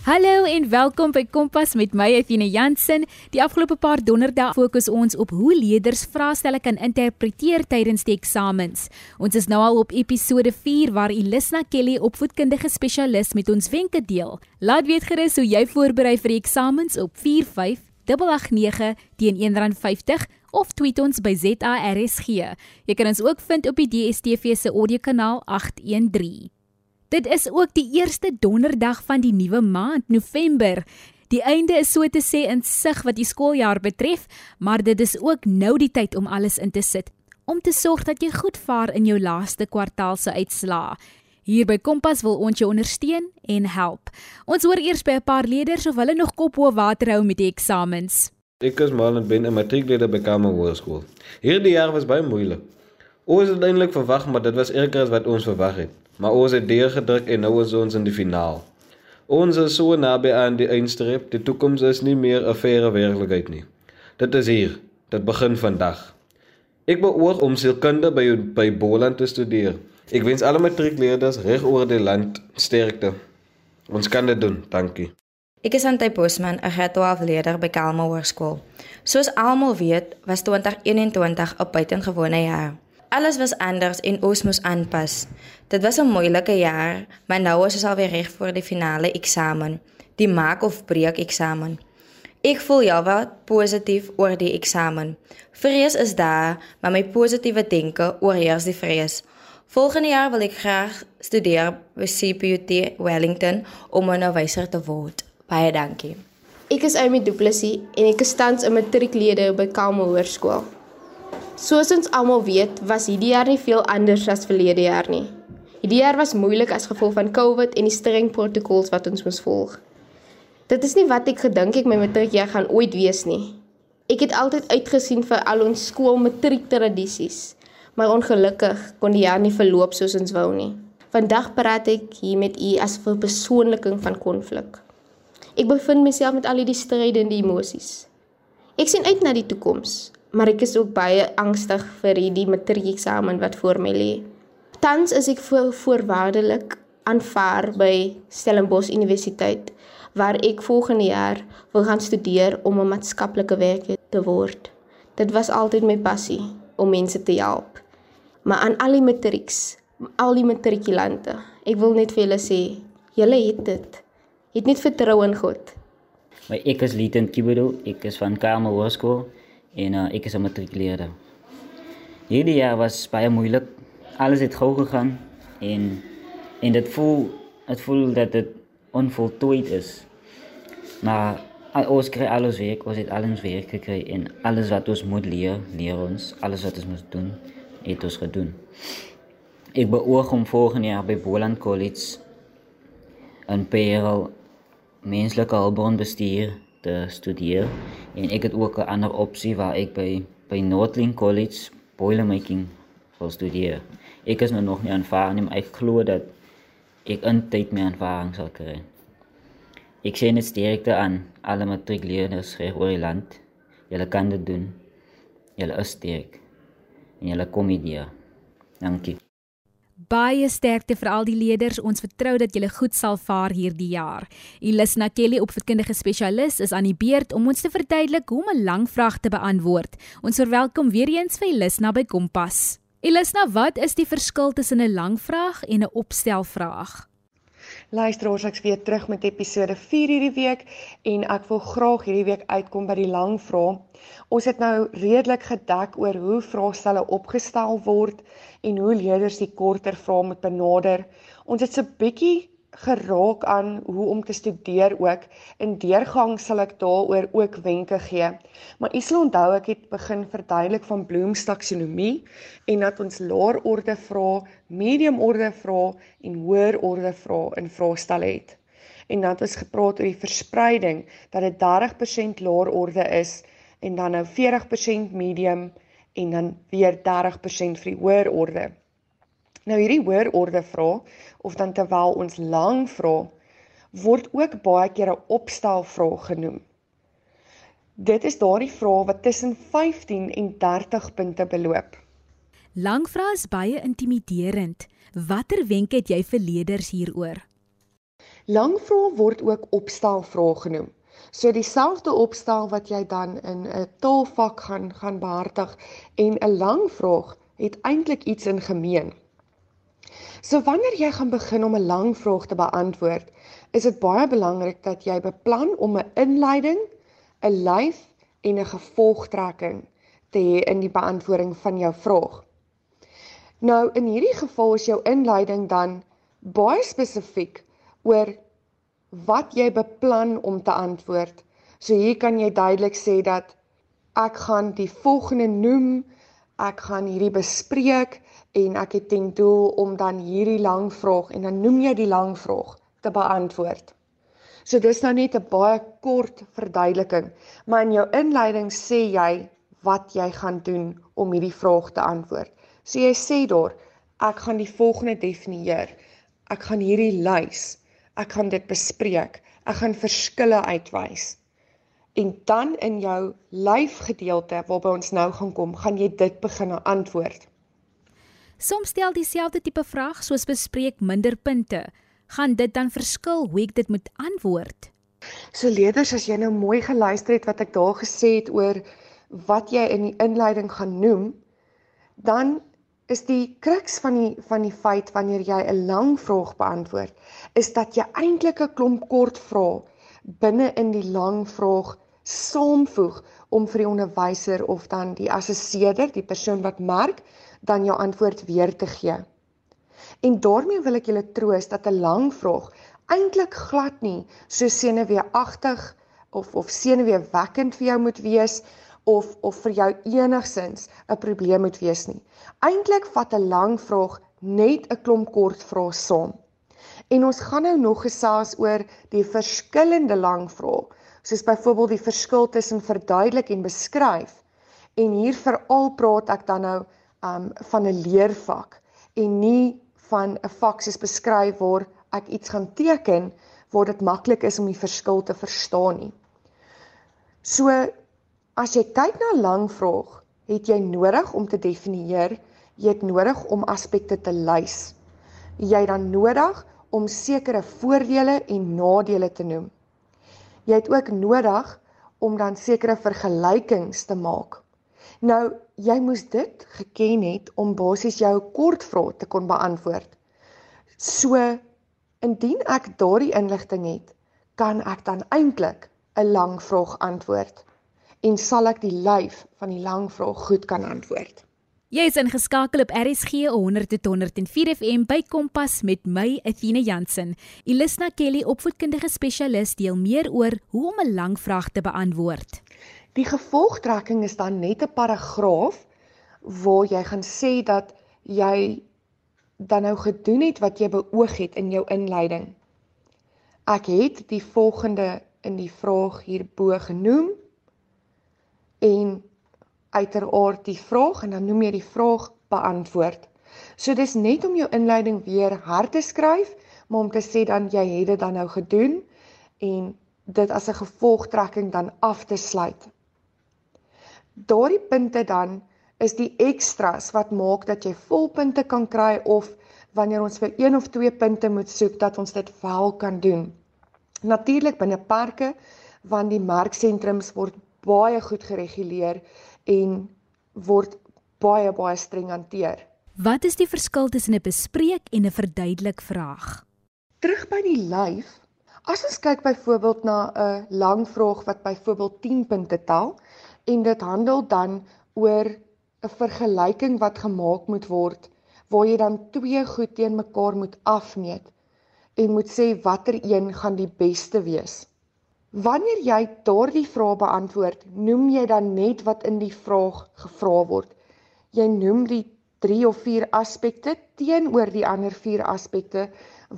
Hallo en welkom by Kompas met my Athena Jansen. Die afgelope paar donderdae fokus ons op hoe leerders vraestelle kan interpreteer tydens die eksamens. Ons is nou al op episode 4 waar Elisna Kelly, opvoedkundige spesialis, met ons wenke deel. Laat weet gerus hoe jy voorberei vir die eksamens op 45889 teen R1.50 of tweet ons by ZARSG. Jy kan ons ook vind op die DSTV se audiokanaal 813. Dit is ook die eerste donderdag van die nuwe maand, November. Die einde is so te sê in sig wat die skooljaar betref, maar dit is ook nou die tyd om alles in te sit om te sorg dat jy goed vaar in jou laaste kwartaal se uitslaa. Hier by Kompas wil ons jou ondersteun en help. Ons hoor eers by 'n paar leerders of hulle nog kop bo water hou met die eksamens. Ek is Marlon Ben, 'n matriekleerder by Kamer Hoërskool. Hierdie jaar was baie moeilik. Ons het eintlik verwag, maar dit was erger as wat ons verwag het maar ons het deurgedruk en nou is ons in die finaal. Ons is so naby aan die eindstreep, die toekoms is nie meer 'n verre werklikheid nie. Dit is hier, dit begin vandag. Ek beoog om sielkunde by by Boland te studeer. Ek wens alle matriekleerders reg oor die land sterkte. Ons kan dit doen, dankie. Ek is Antay Bosman, 'n graad 12 leerder by Kalma Hoërskool. Soos almal weet, was 2021 'n buitengewone jaar. Alles was anders en ons moes aanpas. Dit was 'n moeilike jaar, maar nou is ons alweer reg vir die finale eksamen, die maak of breek eksamen. Ek voel ja wat positief oor die eksamen. Vrees is daar, maar my positiewe denke oorheers die vrees. Volgende jaar wil ek graag studeer by CPUT Wellington om 'n onderwyser te word. Baie dankie. Ek is Amy Du Plessis en ek is tans 'n matrieklede by Kalmo Hoërskool. Soos ons almal weet, was hierdie jaar nie veel anders as verlede jaar nie. Hierdie jaar was moeilik as gevolg van COVID en die streng protokols wat ons moes volg. Dit is nie wat ek gedink ek my matriekjaar gaan ooit wees nie. Ek het altyd uitgesien vir al ons skool matriektradisies, maar ongelukkig kon die jaar nie verloop soos ons wou nie. Vandag praat ek hier met u as 'n persoonliking van konflik. Ek bevind myself met al hierdie strydende emosies. Ek sien uit na die toekoms, maar ek is ook baie angstig vir hierdie matriekeksamen wat voor my lê. Tans is ek voor, voorwaardelik aanvaar by Stellenbosch Universiteit waar ek volgende jaar wil gaan studeer om 'n maatskaplike werker te word. Dit was altyd my passie om mense te help. Maar aan al die matrieks, al die matrikulante, ek wil net vir julle sê, julle het dit. Het net vertrou in God. My ek is Lieten Kibedo, ek is van Kamer Hoërskool en uh, ek is 'n matrikuleerder. Hierdie jaar was baie moeilik. Alles het gou gegaan en en dit voel dit voel dat dit onvoltooid is. Maar al, ons kry alles werk, ons het alles werk gekry en alles wat ons moet leer, leer ons. Alles wat ons moet doen, het ons gedoen. Ek beoog om volgende jaar by Boland College in Parel menslike hulpbronbestuur te studeer en ek het ook 'n ander opsie waar ek by by Northlink College boilermaking wil studeer. Ek is nou nog nie aanvaar nie, maar ek glo dat ek eintlik my aanvaring sal kry. Ek sien dit sterkte aan alle matriekleerders reg oor die land. Julle kan dit doen. Julle is sterk. En julle kom hier. Dankie. Baie sterkte vir al die leerders. Ons vertrou dat julle goed sal vaar hierdie jaar. Elisna Kelly, opvoedkundige spesialis, is aan die beurt om ons te verduidelik hoe om 'n lang vraag te beantwoord. Ons verwelkom weer eens vir Elisna by Kompas. Elisna, wat is die verskil tussen 'n lang vraag en 'n opstelvraag? Luisteraars, ek's weer terug met episode 4 hierdie week en ek wil graag hierdie week uitkom by die lang vraag. Ons het nou redelik gedek oor hoe vraestelle opgestel word en hoe leerders die korter vrae moet benader. Ons het so 'n bietjie geraak aan hoe om te studeer ook. In deurgang sal ek daaroor ook wenke gee. Maar u sal onthou ek het begin verduidelik van Bloom's taksonomie en dat ons laer orde vrae, medium orde vrae en hoër orde vrae in vraestelle het. En dan het ons gepraat oor die verspreiding dat dit 30% laer orde is en dan nou 40% medium en dan weer 30% vir die hoër orde. Nou hierdie hoër orde vrae of dan terwyl ons lang vra word ook baie keer 'n opstelvraag genoem. Dit is daardie vraag wat tussen 15 en 30 punte beloop. Lang vrae is baie intimiderend. Watter wenke het jy vir leerders hieroor? Lang vrae word ook opstelvrae genoem. So dieselfde opstel wat jy dan in 'n taalvak gaan gaan behartig en 'n lang vraag het eintlik iets in gemeen. So wanneer jy gaan begin om 'n lang vraag te beantwoord, is dit baie belangrik dat jy beplan om 'n inleiding, 'n lyf en 'n gevolgtrekking te hê in die beantwoording van jou vraag. Nou in hierdie geval is jou inleiding dan baie spesifiek oor wat jy beplan om te antwoord. So hier kan jy duidelik sê dat ek gaan die volgende noem, ek gaan hierdie bespreek en ek het ten doel om dan hierdie lang vraag en dan noem jy die lang vraag te beantwoord. So dis nou net 'n baie kort verduideliking, maar in jou inleiding sê jy wat jy gaan doen om hierdie vraag te antwoord. So jy sê daar, ek gaan die volgende definieer. Ek gaan hierdie lys ek gaan dit bespreek. Ek gaan verskille uitwys. En dan in jou lyfgedeelte waarby ons nou gaan kom, gaan jy dit begin antwoord. Soms stel dieselfde tipe vraag soos bespreek minder punte. Gaan dit dan verskil hoe ek dit moet antwoord? So leerders, as jy nou mooi geluister het wat ek daar gesê het oor wat jy in die inleiding gaan noem, dan is die kruks van die van die feit wanneer jy 'n lang vraag beantwoord, is dat jy eintlik 'n klomp kort vrae binne in die lang vraag saamvoeg om vir die onderwyser of dan die assesseerder, die persoon wat merk, dan jou antwoord weer te gee. En daarmee wil ek julle troos dat 'n lang vraag eintlik glad nie so senuweeagtig of of senuweewekkend vir jou moet wees of of vir jou enigsins 'n probleem moet wees nie. Eintlik vat 'n lang vraag net 'n klomp kort vrae saam. En ons gaan nou nog gesels oor die verskillende lang vrae, soos byvoorbeeld die verskil tussen verduidelik en beskryf. En hier veral praat ek dan nou um van 'n leervak en nie van 'n vak soos beskryf waar ek iets gaan teken waar dit maklik is om die verskil te verstaan nie. So As jy kyk na 'n lang vraag, het jy nodig om te definieer, jy het nodig om aspekte te lys. Jy het dan nodig om sekere voordele en nadele te noem. Jy het ook nodig om dan sekere vergelykings te maak. Nou, jy moes dit geken het om basies jou kort vrae te kon beantwoord. So, indien ek daardie inligting het, kan ek dan eintlik 'n lang vraag antwoord en sal ek die lyf van die lang vraag goed kan antwoord. Jy is ingeskakel op RSG 100.104 FM by Kompas met my Athena Jansen. Elisna Kelly, opvoedkundige spesialis, deel meer oor hoe om 'n lang vraag te beantwoord. Die gevolgtrekking is dan net 'n paragraaf waar jy gaan sê dat jy dan nou gedoen het wat jy beoog het in jou inleiding. Ek het die volgende in die vraag hierbo genoem en uiteraard die vraag en dan noem jy die vraag beantwoord. So dis net om jou inleiding weer hard te skryf, maar om te sê dan jy het dit dan nou gedoen en dit as 'n gevolgtrekking dan af te sluit. Daardie punte dan is die ekstras wat maak dat jy volpunte kan kry of wanneer ons vir een of twee punte moet soek dat ons dit wel kan doen. Natuurlik binne parke want die marksentrums word baie goed gereguleer en word baie baie streng hanteer. Wat is die verskil tussen 'n bespreek en 'n verduidelik vraag? Terug by die lyf, as ons kyk byvoorbeeld na 'n lang vraag wat byvoorbeeld 10 punte tel en dit handel dan oor 'n vergelyking wat gemaak moet word waar jy dan twee goed teen mekaar moet afmeet en moet sê watter een gaan die beste wees. Wanneer jy daardie vraag beantwoord, noem jy dan net wat in die vraag gevra word. Jy noem die 3 of 4 aspekte teenoor die ander 4 aspekte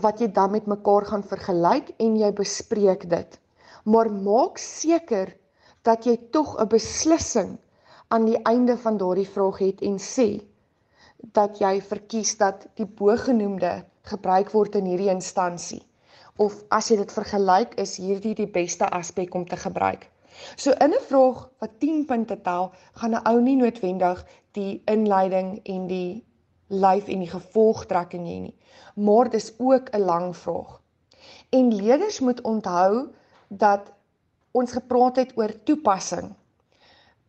wat jy dan met mekaar gaan vergelyk en jy bespreek dit. Maar maak seker dat jy tog 'n beslissing aan die einde van daardie vraag het en sê dat jy verkies dat die bogenoemde gebruik word in hierdie instansie of as jy dit vergelyk is hierdie die beste aspek om te gebruik. So in 'n vraag wat 10 punte tel, gaan 'n ou nie noodwendig die inleiding en die lyf en die gevolgtrekking hê nie, maar dis ook 'n lang vraag. En leerders moet onthou dat ons gepraat het oor toepassing.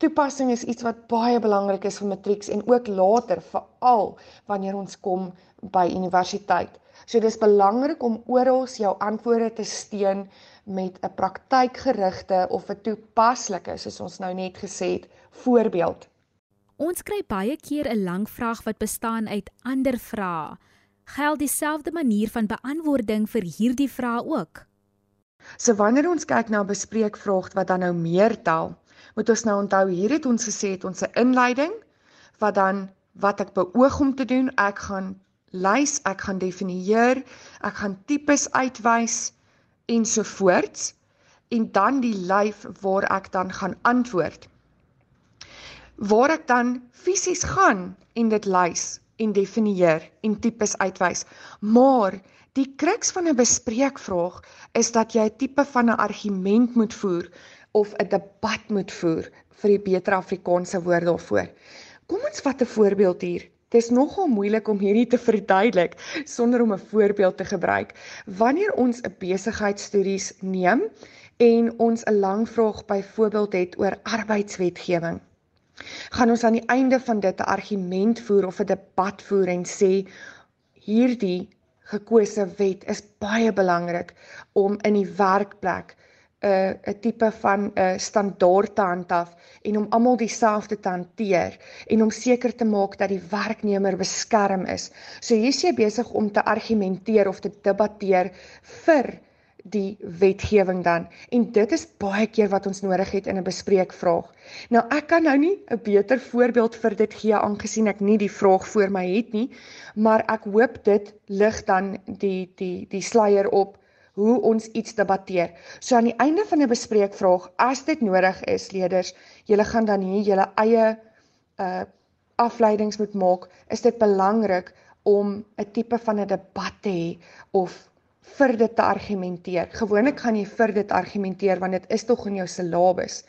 Toepassing is iets wat baie belangrik is vir matrieks en ook later, veral wanneer ons kom by universiteit. So dis belangrik om oral jou antwoorde te steun met 'n praktykgerigte of 'n toepaslike, soos ons nou net gesê het, voorbeeld. Ons kry baie keer 'n lang vraag wat bestaan uit ander vrae. Geld dieselfde manier van beantwoording vir hierdie vrae ook? So wanneer ons kyk na 'n bespreekvraag wat dan nou meer tel, moet ons nou onthou hier het ons gesê het ons 'n inleiding wat dan wat ek beoog om te doen, ek gaan lys, ek gaan definieer, ek gaan tipes uitwys ensovoorts en dan die lyf waar ek dan gaan antwoord. Waar ek dan fisies gaan en dit lys en definieer en tipes uitwys. Maar Die kruks van 'n bespreekvraag is dat jy 'n tipe van 'n argument moet voer of 'n debat moet voer vir die beter Afrikaanse woord daarvoor. Kom ons vat 'n voorbeeld hier. Dit is nogal moeilik om hierdie te verduidelik sonder om 'n voorbeeld te gebruik. Wanneer ons 'n besigheidstudies neem en ons 'n lang vraag byvoorbeeld het oor arbeidswetgewing, gaan ons aan die einde van dit 'n argument voer of 'n debat voer en sê hierdie gekose wet is baie belangrik om in die werkplek 'n uh, 'n tipe van 'n uh, standaard te handhaaf en om almal dieselfde te hanteer en om seker te maak dat die werknemer beskerm is. So hier is jy besig om te argumenteer of te debatteer vir die wetgewing dan en dit is baie keer wat ons nodig het in 'n bespreekvraag. Nou ek kan nou nie 'n beter voorbeeld vir dit gee aangesien ek nie die vraag voor my het nie, maar ek hoop dit lig dan die die die sluier op hoe ons iets debatteer. So aan die einde van 'n bespreekvraag, as dit nodig is, leerders, julle gaan dan hier julle eie uh afleidings moet maak, is dit belangrik om 'n tipe van 'n debat te hê of vir dit te argumenteer. Gewoonlik gaan jy vir dit argumenteer want dit is tog in jou syllabus.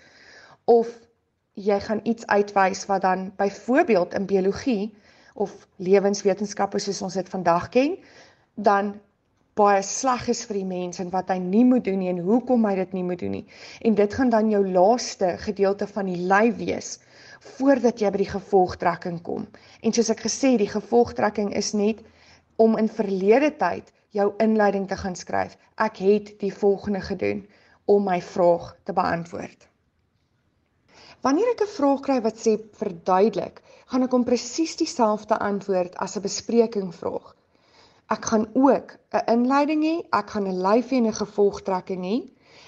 Of jy gaan iets uitwys wat dan byvoorbeeld in biologie of lewenswetenskappe soos ons dit vandag ken, dan baie sleg is vir die mens en wat hy nie moet doen nie en hoekom hy dit nie moet doen nie. En dit gaan dan jou laaste gedeelte van die ly wees voordat jy by die gevolgtrekking kom. En soos ek gesê, die gevolgtrekking is net om in verlede tyd jou inleiding te gaan skryf. Ek het die volgende gedoen om my vraag te beantwoord. Wanneer ek 'n vraag kry wat sê verduidelik, gaan ek hom presies dieselfde antwoord as 'n bespreking vraag. Ek gaan ook 'n inleiding hê, ek gaan 'n lyf en 'n gevolgtrekking hê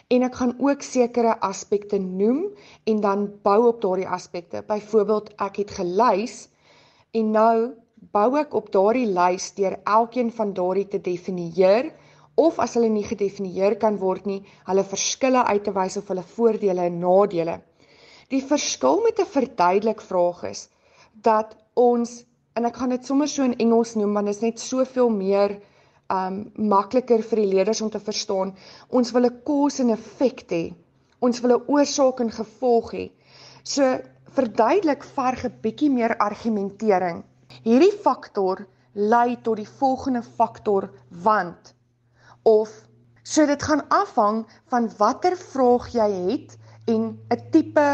en ek gaan ook sekere aspekte noem en dan bou op daardie aspekte. Byvoorbeeld, ek het gelys en nou bou ek op daardie lys deur elkeen van daardie te definieer of as hulle nie gedefinieer kan word nie, hulle verskille uit te wys of hulle voordele en nadele. Die verskil met 'n verduidelik vraag is dat ons en ek gaan dit sommer so in Engels noem want dit is net soveel meer um makliker vir die leerders om te verstaan. Ons wil 'n cause en effect hê. Ons wil 'n oorsaak en gevolg hê. So verduidelik verg 'n bietjie meer argumentering Hierdie faktor lei tot die volgende faktor want of so dit gaan afhang van watter vraag jy het en 'n tipe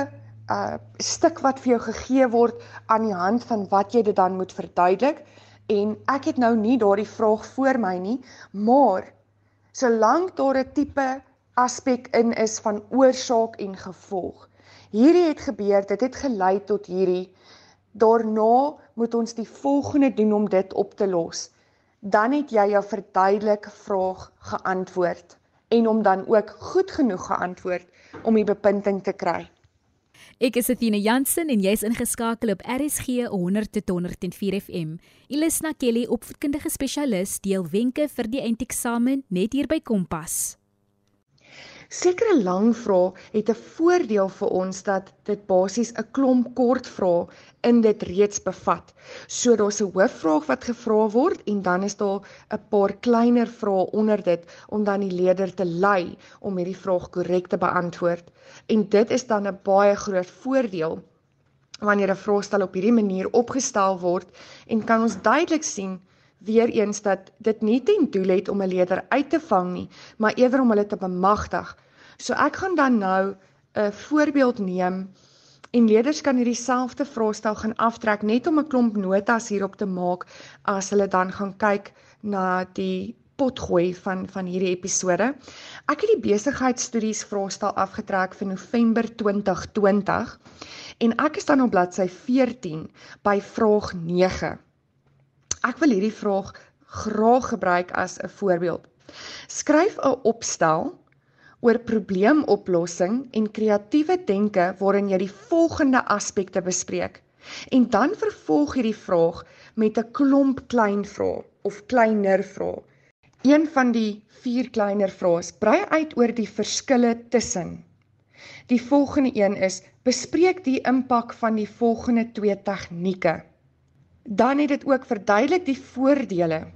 uh stuk wat vir jou gegee word aan die hand van wat jy dit dan moet verduidelik. En ek het nou nie daardie vraag voor my nie maar solank daar 'n tipe aspek in is van oorsaak en gevolg hierdie het gebeur dit het gelei tot hierdie Daarna moet ons die volgende doen om dit op te los. Dan het jy jou verduidelik vraag geantwoord en om dan ook goed genoeg geantwoord om die bepunting te kry. Ek is Athena Jansen en jy's ingeskakel op RSG 100.104 FM. Ilisna Kelly, opvoedkundige spesialis, deel wenke vir die eindeksamen net hier by Kompas. Sekere lang vrae het 'n voordeel vir ons dat dit basies 'n klomp kort vrae in dit reeds bevat. So daar's 'n hoofvraag wat gevra word en dan is daar 'n paar kleiner vrae onder dit om dan die leerder te lei om hierdie vraag korrek te beantwoord. En dit is dan 'n baie groot voordeel wanneer 'n vraestel op hierdie manier opgestel word en kan ons duidelik sien weer eens dat dit nie ten doel het om 'n leerder uit te vang nie, maar eerder om hulle te bemagtig. So ek gaan dan nou 'n voorbeeld neem en leerders kan hierdie selfde vraestel gaan aftrek net om 'n klomp notas hierop te maak as hulle dan gaan kyk na die potgooi van van hierdie episode. Ek het die besigheidstudies vraestel afgetrek vir November 2020 en ek is dan op bladsy 14 by vraag 9. Ek wil hierdie vraag graag gebruik as 'n voorbeeld. Skryf 'n opstel oor probleemoplossing en kreatiewe denke waarin jy die volgende aspekte bespreek. En dan vervolg hierdie vraag met 'n klomp klein vrae of kleiner vrae. Een van die vier kleiner vrae brei uit oor die verskille tussen. Die volgende een is: bespreek die impak van die volgende twee tegnieke. Dan het dit ook verduidelik die voordele.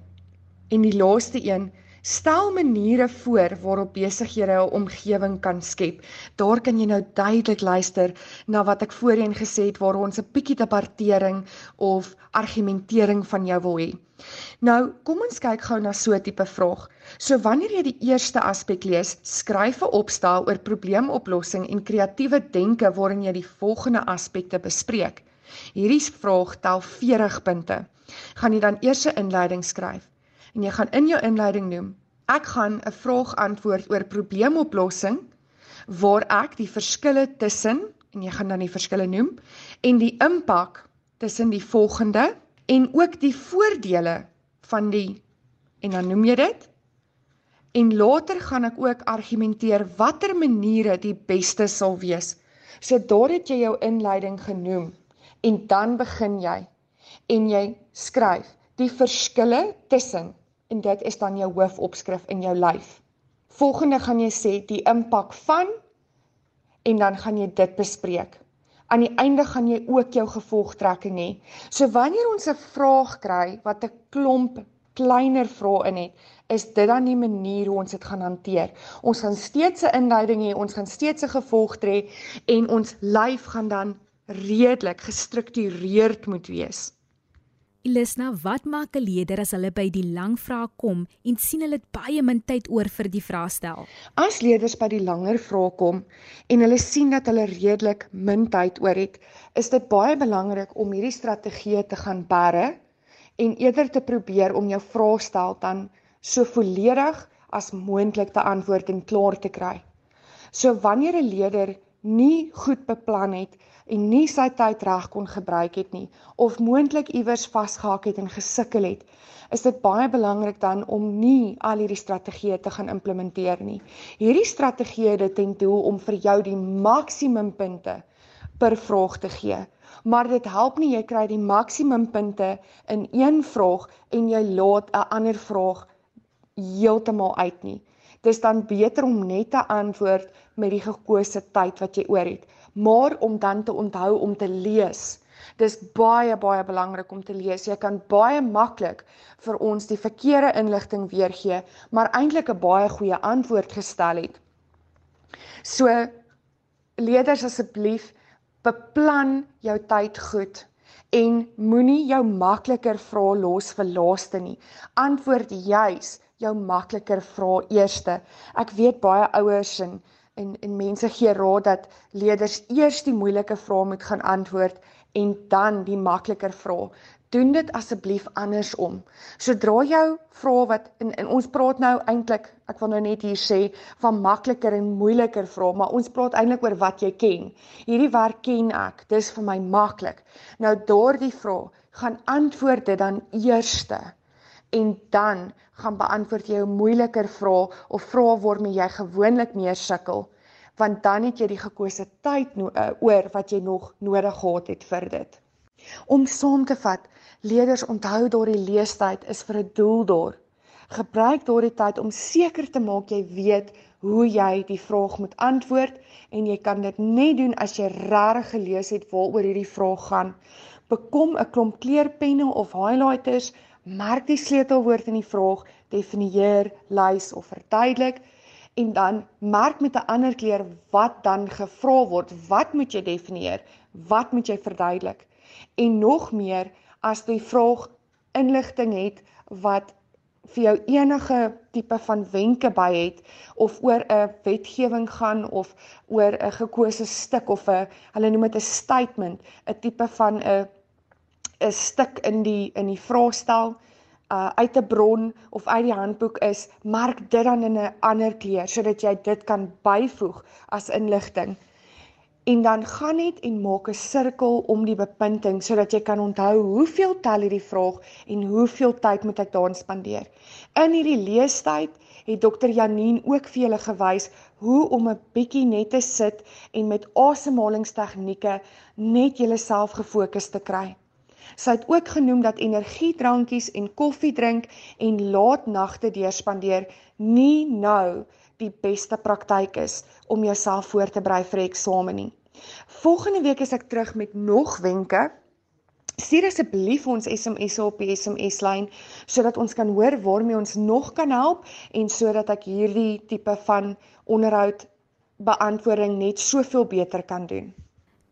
En die laaste een, stel maniere voor waarop besighede 'n omgewing kan skep. Daar kan jy nou duidelik luister na wat ek voorheen gesê het waar ons 'n bietjie debattering of argumentering van jou wil hê. Nou, kom ons kyk gou na so 'n tipe vraag. So wanneer jy die eerste aspek lees, skryf 'n opstel oor probleemoplossing en kreatiewe denke waarin jy die volgende aspekte bespreek. Hierdie vraag tel 40 punte. Gaan jy dan eers 'n inleiding skryf en jy gaan in jou inleiding noem: Ek gaan 'n vraag antwoord oor probleemoplossing waar ek die verskille tussen en jy gaan dan die verskille noem en die impak tussen die volgende en ook die voordele van die en dan noem jy dit en later gaan ek ook argumenteer watter maniere die beste sal wees. So daar het jy jou inleiding genoem en dan begin jy en jy skryf die verskille tussen en dit is dan jou hoofopskrif in jou lyf. Volgende gaan jy sê die impak van en dan gaan jy dit bespreek. Aan die einde gaan jy ook jou gevolgtrekking hê. So wanneer ons 'n vraag kry wat 'n klomp kleiner vrae in het, is dit dan die manier hoe ons dit gaan hanteer. Ons gaan steeds 'n inleiding hê, ons gaan steeds 'n gevolgtrek en ons lyf gaan dan redelik gestruktureerd moet wees. Elisna, wat maak 'n leerder as hulle by die lang vrae kom en sien hulle het baie min tyd oor vir die vraestel? As leerders by die langer vrae kom en hulle sien dat hulle redelik min tyd oor het, is dit baie belangrik om hierdie strategie te gaan bære en eerder te probeer om jou vraestel dan so volledig as moontlik te antwoord en klaar te kry. So wanneer 'n leerder nie goed beplan het en nie sy tyd reg kon gebruik het nie of moontlik iewers vasgehak het en gesukkel het, is dit baie belangrik dan om nie al hierdie strategieë te gaan implementeer nie. Hierdie strategieë het ten doel om vir jou die maksimum punte per vraag te gee. Maar dit help nie jy kry die maksimum punte in een vraag en jy laat 'n ander vraag heeltemal uit nie. Dis dan beter om net te antwoord met die gekose tyd wat jy oor het maar om dan te onthou om te lees. Dis baie baie belangrik om te lees. Jy kan baie maklik vir ons die verkeerde inligting weergee, maar eintlik 'n baie goeie antwoord gestel het. So leerders asseblief beplan jou tyd goed en moenie jou makliker vrae los vir laaste nie. Antwoord juis jou makliker vrae eerste. Ek weet baie ouers en en en mense gee raad dat leerders eers die moeilike vrae moet gaan antwoord en dan die makliker vrae. Doen dit asseblief andersom. Sodra jou vrae wat in, in ons praat nou eintlik, ek wil nou net hier sê van makliker en moeiliker vrae, maar ons praat eintlik oor wat jy ken. Hierdie werk ken ek. Dis vir my maklik. Nou daardie vrae gaan antwoord dit dan eerste en dan gaan beantwoord jy 'n moeiliker vraag of vrae waarmee jy gewoonlik meer sukkel want dan het jy die gekose tyd no uh, oor wat jy nog nodig gehad het vir dit. Om saam te vat, leerders onthou daardie leestyd is vir 'n doel daar. Gebruik daardie tyd om seker te maak jy weet hoe jy die vraag moet antwoord en jy kan dit net doen as jy regtig gelees het waaroor hierdie vraag gaan. Bekom 'n klomp kleurpenne of highlighters merk die sleutelwoord in die vraag, definieer, lys of verduidelik en dan merk met 'n ander kleur wat dan gevra word. Wat moet jy definieer? Wat moet jy verduidelik? En nog meer as die vraag inligting het wat vir jou enige tipe van wenke by het of oor 'n wetgewing gaan of oor 'n gekose stuk of 'n hulle noem dit 'n statement, 'n tipe van 'n 'n stuk in die in die vraestel uh uit 'n bron of uit die handboek is, merk dit dan in 'n ander kleur sodat jy dit kan byvoeg as inligting en dan gaan net en maak 'n sirkel om die bepunting sodat jy kan onthou hoeveel tel hierdie vraag en hoeveel tyd moet ek daarin spandeer. In hierdie leestyd het dokter Janine ook vir julle gewys hoe om 'n bietjie net te sit en met asemhalingstegnieke net jouself gefokus te kry. Sy het ook genoem dat energiedrankies en koffie drink en laat nagte deurspandeer nie nou die beste praktyk is om jouself voor te berei vir eksamen nie. Volgende week is ek terug met nog wenke. Stuur asseblief ons SMS op die SMS lyn sodat ons kan hoor waarmee ons nog kan help en sodat ek hierdie tipe van onderhoud beantwoording net soveel beter kan doen.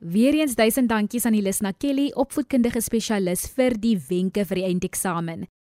Weereens duisend dankies aan Elisna Kelly, opvoedkundige spesialis vir die wenke vir die eindeksamen.